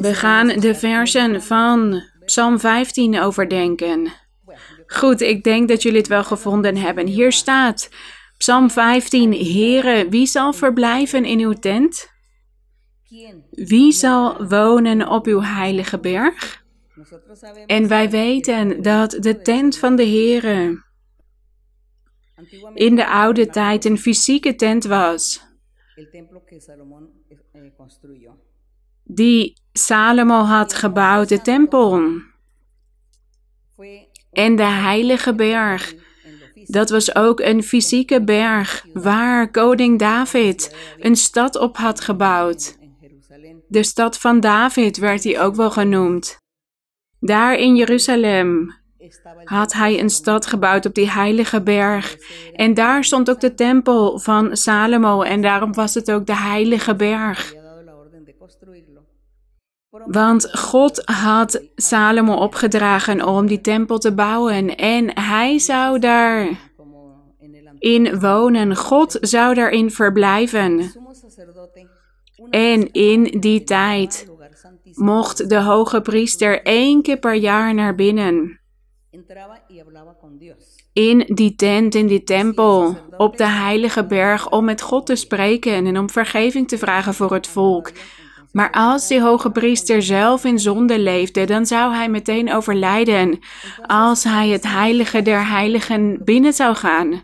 We gaan de versen van Psalm 15 overdenken. Goed, ik denk dat jullie het wel gevonden hebben. Hier staat Psalm 15: Heere, wie zal verblijven in uw tent? Wie zal wonen op uw heilige berg? En wij weten dat de tent van de Heere in de oude tijd een fysieke tent was. Die Salomo had gebouwd, de tempel. En de heilige berg. Dat was ook een fysieke berg waar koning David een stad op had gebouwd. De stad van David werd hij ook wel genoemd. Daar in Jeruzalem had hij een stad gebouwd op die heilige berg. En daar stond ook de tempel van Salomo en daarom was het ook de heilige berg. Want God had Salomo opgedragen om die tempel te bouwen en hij zou daar in wonen. God zou daarin verblijven. En in die tijd mocht de hoge priester één keer per jaar naar binnen. In die tent, in die tempel, op de heilige berg, om met God te spreken en om vergeving te vragen voor het volk. Maar als die hoge priester zelf in zonde leefde, dan zou hij meteen overlijden als hij het heilige der heiligen binnen zou gaan.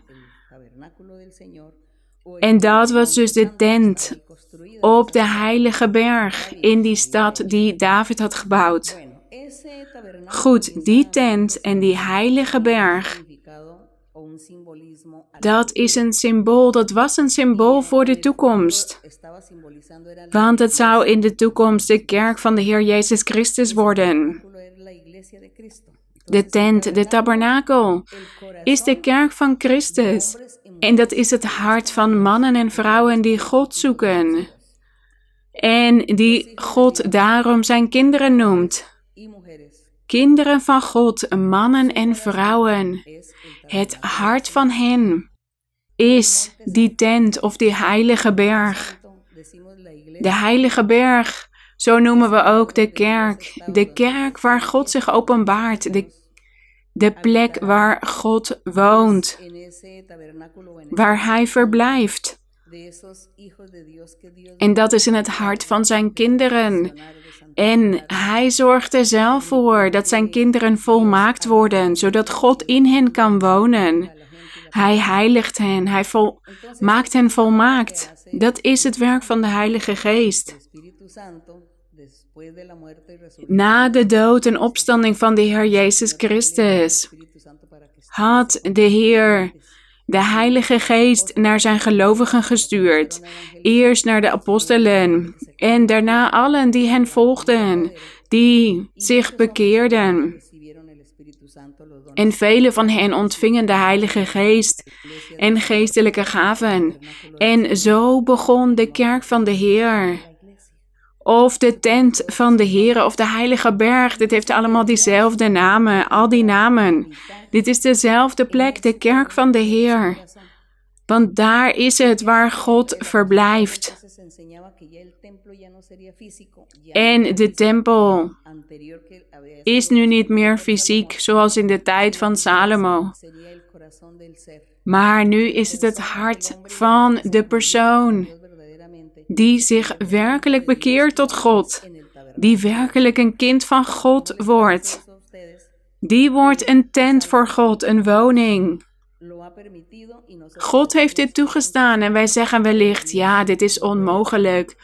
En dat was dus de tent op de heilige berg in die stad die David had gebouwd. Goed, die tent en die heilige berg, dat is een symbool, dat was een symbool voor de toekomst. Want het zou in de toekomst de kerk van de Heer Jezus Christus worden. De tent, de tabernakel, is de kerk van Christus. En dat is het hart van mannen en vrouwen die God zoeken. En die God daarom zijn kinderen noemt. Kinderen van God, mannen en vrouwen. Het hart van hen is die tent of die heilige berg. De heilige berg, zo noemen we ook de kerk. De kerk waar God zich openbaart. De, de plek waar God woont. Waar Hij verblijft. En dat is in het hart van zijn kinderen. En hij zorgt er zelf voor dat zijn kinderen volmaakt worden, zodat God in hen kan wonen. Hij heiligt hen, hij vol, maakt hen volmaakt. Dat is het werk van de Heilige Geest. Na de dood en opstanding van de Heer Jezus Christus had de Heer de Heilige Geest naar zijn gelovigen gestuurd. Eerst naar de apostelen en daarna allen die hen volgden, die zich bekeerden. En vele van hen ontvingen de Heilige Geest en geestelijke gaven. En zo begon de kerk van de Heer. Of de tent van de Heer of de Heilige Berg. Dit heeft allemaal diezelfde namen, al die namen. Dit is dezelfde plek, de kerk van de Heer. Want daar is het waar God verblijft. En de tempel is nu niet meer fysiek, zoals in de tijd van Salomo. Maar nu is het het hart van de persoon die zich werkelijk bekeert tot God, die werkelijk een kind van God wordt. Die wordt een tent voor God, een woning. God heeft dit toegestaan en wij zeggen wellicht, ja, dit is onmogelijk.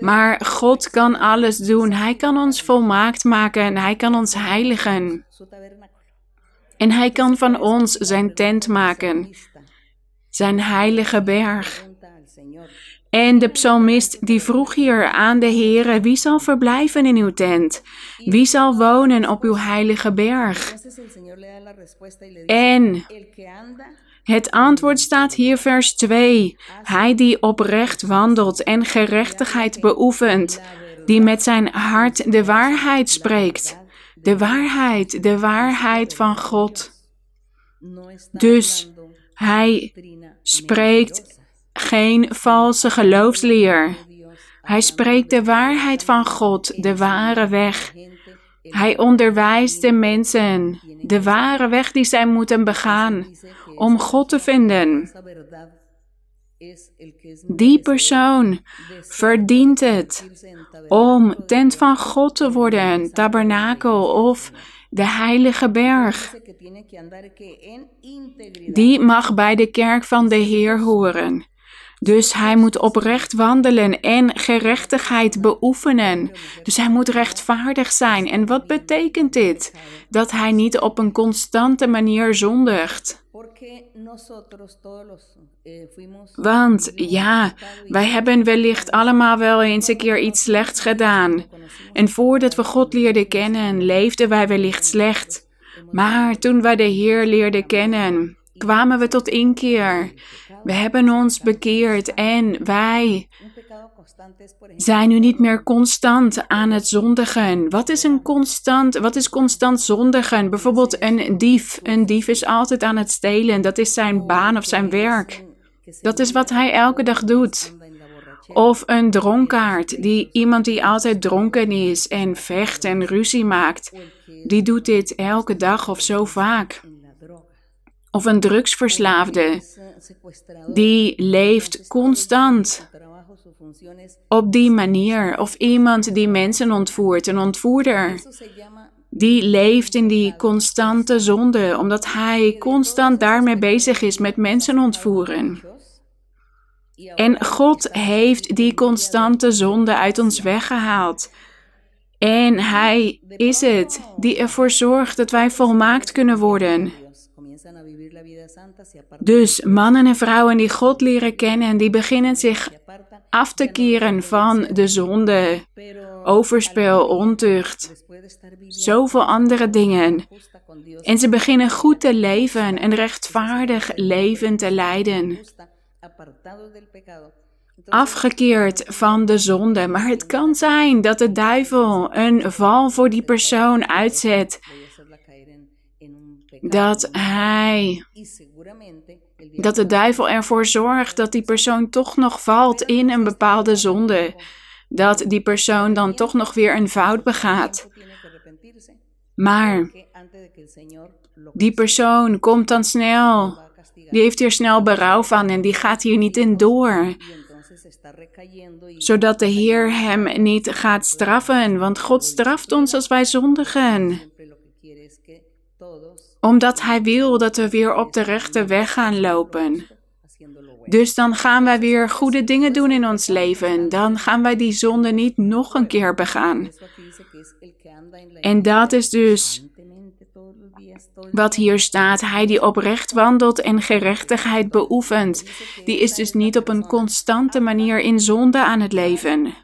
Maar God kan alles doen. Hij kan ons volmaakt maken en hij kan ons heiligen. En hij kan van ons zijn tent maken, zijn heilige berg. En de psalmist die vroeg hier aan de Heere, wie zal verblijven in uw tent? Wie zal wonen op uw heilige berg? En het antwoord staat hier vers 2. Hij die oprecht wandelt en gerechtigheid beoefent, die met zijn hart de waarheid spreekt. De waarheid, de waarheid van God. Dus hij spreekt geen valse geloofsleer, Hij spreekt de waarheid van God, de ware weg. Hij onderwijst de mensen de ware weg die zij moeten begaan om God te vinden. Die persoon verdient het om tent van God te worden, tabernakel of de heilige berg. Die mag bij de kerk van de Heer horen. Dus hij moet oprecht wandelen en gerechtigheid beoefenen. Dus hij moet rechtvaardig zijn. En wat betekent dit? Dat hij niet op een constante manier zondigt. Want ja, wij hebben wellicht allemaal wel eens een keer iets slechts gedaan. En voordat we God leerden kennen, leefden wij wellicht slecht. Maar toen wij de Heer leerden kennen, kwamen we tot inkeer. We hebben ons bekeerd en wij zijn nu niet meer constant aan het zondigen. Wat is een constant, wat is constant zondigen? Bijvoorbeeld een dief. Een dief is altijd aan het stelen. Dat is zijn baan of zijn werk. Dat is wat hij elke dag doet. Of een dronkaard, die, iemand die altijd dronken is en vecht en ruzie maakt. Die doet dit elke dag of zo vaak. Of een drugsverslaafde, die leeft constant op die manier. Of iemand die mensen ontvoert, een ontvoerder. Die leeft in die constante zonde, omdat hij constant daarmee bezig is met mensen ontvoeren. En God heeft die constante zonde uit ons weggehaald. En Hij is het die ervoor zorgt dat wij volmaakt kunnen worden. Dus mannen en vrouwen die God leren kennen, die beginnen zich af te keren van de zonde, overspel, ontucht, zoveel andere dingen. En ze beginnen goed te leven, een rechtvaardig leven te leiden. Afgekeerd van de zonde. Maar het kan zijn dat de duivel een val voor die persoon uitzet. Dat hij dat de duivel ervoor zorgt dat die persoon toch nog valt in een bepaalde zonde. Dat die persoon dan toch nog weer een fout begaat. Maar die persoon komt dan snel. Die heeft hier snel berouw van en die gaat hier niet in door. Zodat de Heer hem niet gaat straffen, want God straft ons als wij zondigen omdat Hij wil dat we weer op de rechte weg gaan lopen. Dus dan gaan wij weer goede dingen doen in ons leven. Dan gaan wij die zonde niet nog een keer begaan. En dat is dus wat hier staat. Hij die oprecht wandelt en gerechtigheid beoefent, die is dus niet op een constante manier in zonde aan het leven.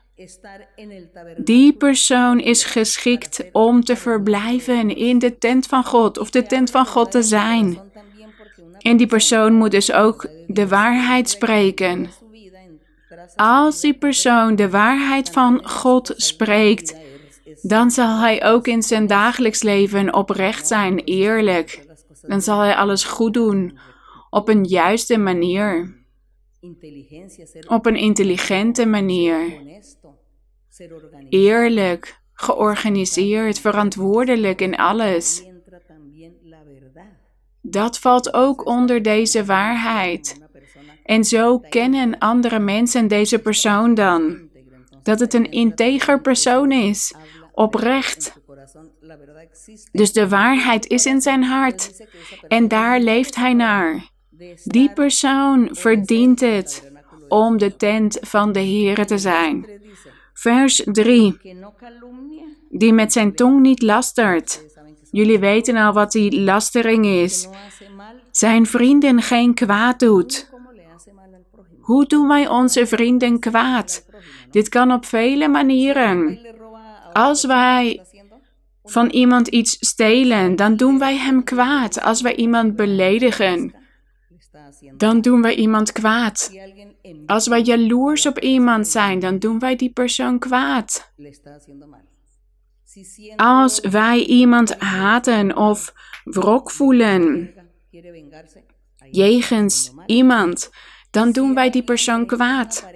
Die persoon is geschikt om te verblijven in de tent van God of de tent van God te zijn. En die persoon moet dus ook de waarheid spreken. Als die persoon de waarheid van God spreekt, dan zal hij ook in zijn dagelijks leven oprecht zijn, eerlijk. Dan zal hij alles goed doen op een juiste manier. Op een intelligente manier eerlijk, georganiseerd, verantwoordelijk in alles. Dat valt ook onder deze waarheid. En zo kennen andere mensen deze persoon dan. Dat het een integer persoon is, oprecht. Dus de waarheid is in zijn hart en daar leeft hij naar. Die persoon verdient het om de tent van de Heer te zijn. Vers 3. Die met zijn tong niet lastert. Jullie weten al wat die lastering is. Zijn vrienden geen kwaad doet. Hoe doen wij onze vrienden kwaad? Dit kan op vele manieren. Als wij van iemand iets stelen, dan doen wij hem kwaad. Als wij iemand beledigen, dan doen wij iemand kwaad. Als wij jaloers op iemand zijn, dan doen wij die persoon kwaad. Als wij iemand haten of wrok voelen jegens iemand, dan doen wij die persoon kwaad.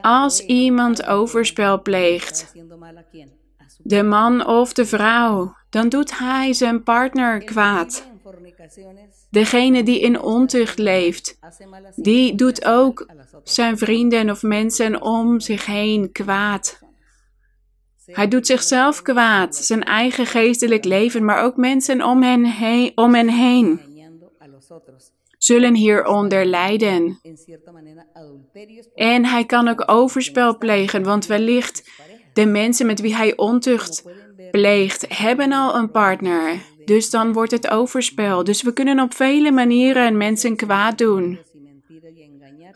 Als iemand overspel pleegt, de man of de vrouw, dan doet hij zijn partner kwaad. Degene die in ontucht leeft, die doet ook zijn vrienden of mensen om zich heen kwaad. Hij doet zichzelf kwaad, zijn eigen geestelijk leven, maar ook mensen om hen heen, om hen heen zullen hieronder lijden. En hij kan ook overspel plegen, want wellicht de mensen met wie hij ontucht pleegt, hebben al een partner. Dus dan wordt het overspel. Dus we kunnen op vele manieren mensen kwaad doen.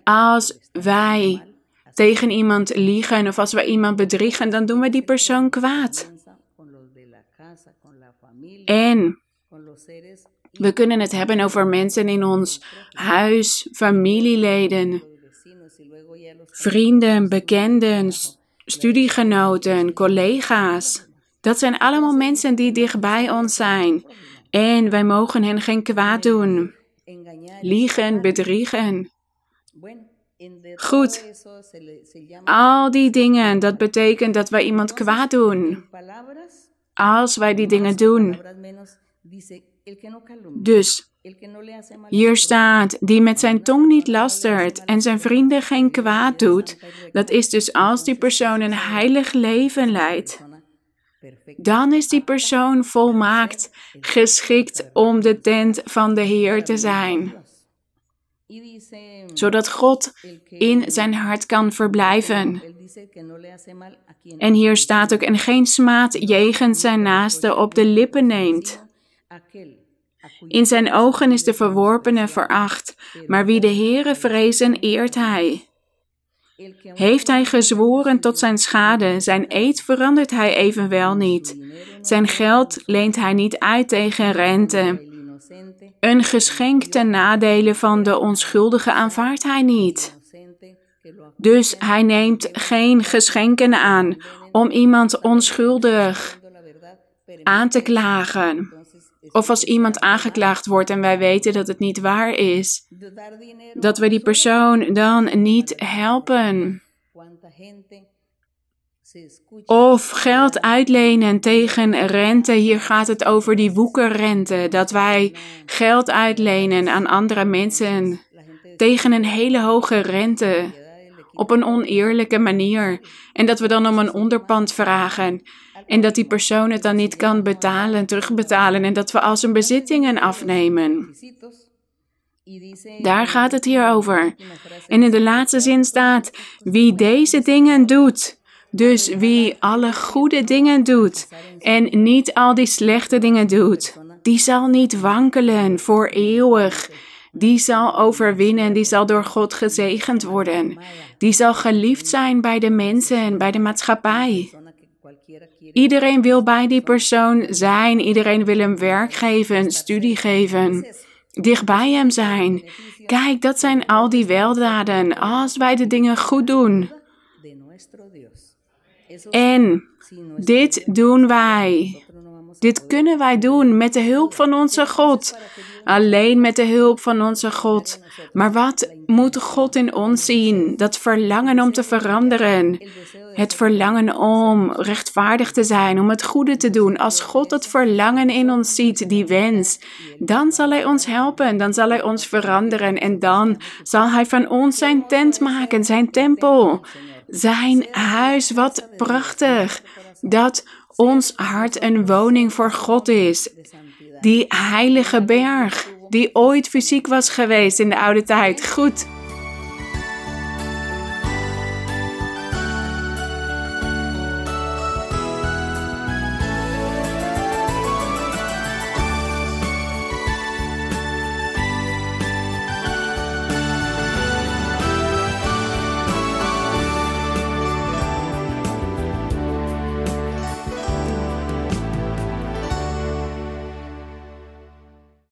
Als wij tegen iemand liegen of als we iemand bedriegen, dan doen we die persoon kwaad. En we kunnen het hebben over mensen in ons huis, familieleden, vrienden, bekenden, studiegenoten, collega's. Dat zijn allemaal mensen die dichtbij ons zijn. En wij mogen hen geen kwaad doen. Liegen, bedriegen. Goed. Al die dingen, dat betekent dat wij iemand kwaad doen. Als wij die dingen doen. Dus hier staat, die met zijn tong niet lastert en zijn vrienden geen kwaad doet, dat is dus als die persoon een heilig leven leidt. Dan is die persoon volmaakt, geschikt om de tent van de Heer te zijn. Zodat God in zijn hart kan verblijven. En hier staat ook, en geen smaad jegens zijn naaste op de lippen neemt. In zijn ogen is de verworpene veracht, maar wie de Heere vrezen, eert hij. Heeft hij gezworen tot zijn schade, zijn eed verandert hij evenwel niet. Zijn geld leent hij niet uit tegen rente. Een geschenk ten nadele van de onschuldige aanvaardt hij niet. Dus hij neemt geen geschenken aan om iemand onschuldig aan te klagen. Of als iemand aangeklaagd wordt en wij weten dat het niet waar is, dat we die persoon dan niet helpen. Of geld uitlenen tegen rente. Hier gaat het over die woekerrente. Dat wij geld uitlenen aan andere mensen tegen een hele hoge rente. Op een oneerlijke manier. En dat we dan om een onderpand vragen. En dat die persoon het dan niet kan betalen, terugbetalen. En dat we al zijn bezittingen afnemen. Daar gaat het hier over. En in de laatste zin staat: wie deze dingen doet. Dus wie alle goede dingen doet en niet al die slechte dingen doet, die zal niet wankelen voor eeuwig. Die zal overwinnen, die zal door God gezegend worden. Die zal geliefd zijn bij de mensen en bij de maatschappij. Iedereen wil bij die persoon zijn. Iedereen wil hem werk geven, studie geven. Dicht bij hem zijn. Kijk, dat zijn al die weldaden. Als wij de dingen goed doen. En dit doen wij. Dit kunnen wij doen met de hulp van onze God. Alleen met de hulp van onze God. Maar wat moet God in ons zien? Dat verlangen om te veranderen. Het verlangen om rechtvaardig te zijn, om het goede te doen. Als God het verlangen in ons ziet, die wens, dan zal Hij ons helpen. Dan zal Hij ons veranderen. En dan zal Hij van ons zijn tent maken, zijn tempel. Zijn huis, wat prachtig. Dat ons hart een woning voor God is. Die heilige berg, die ooit fysiek was geweest in de oude tijd. Goed.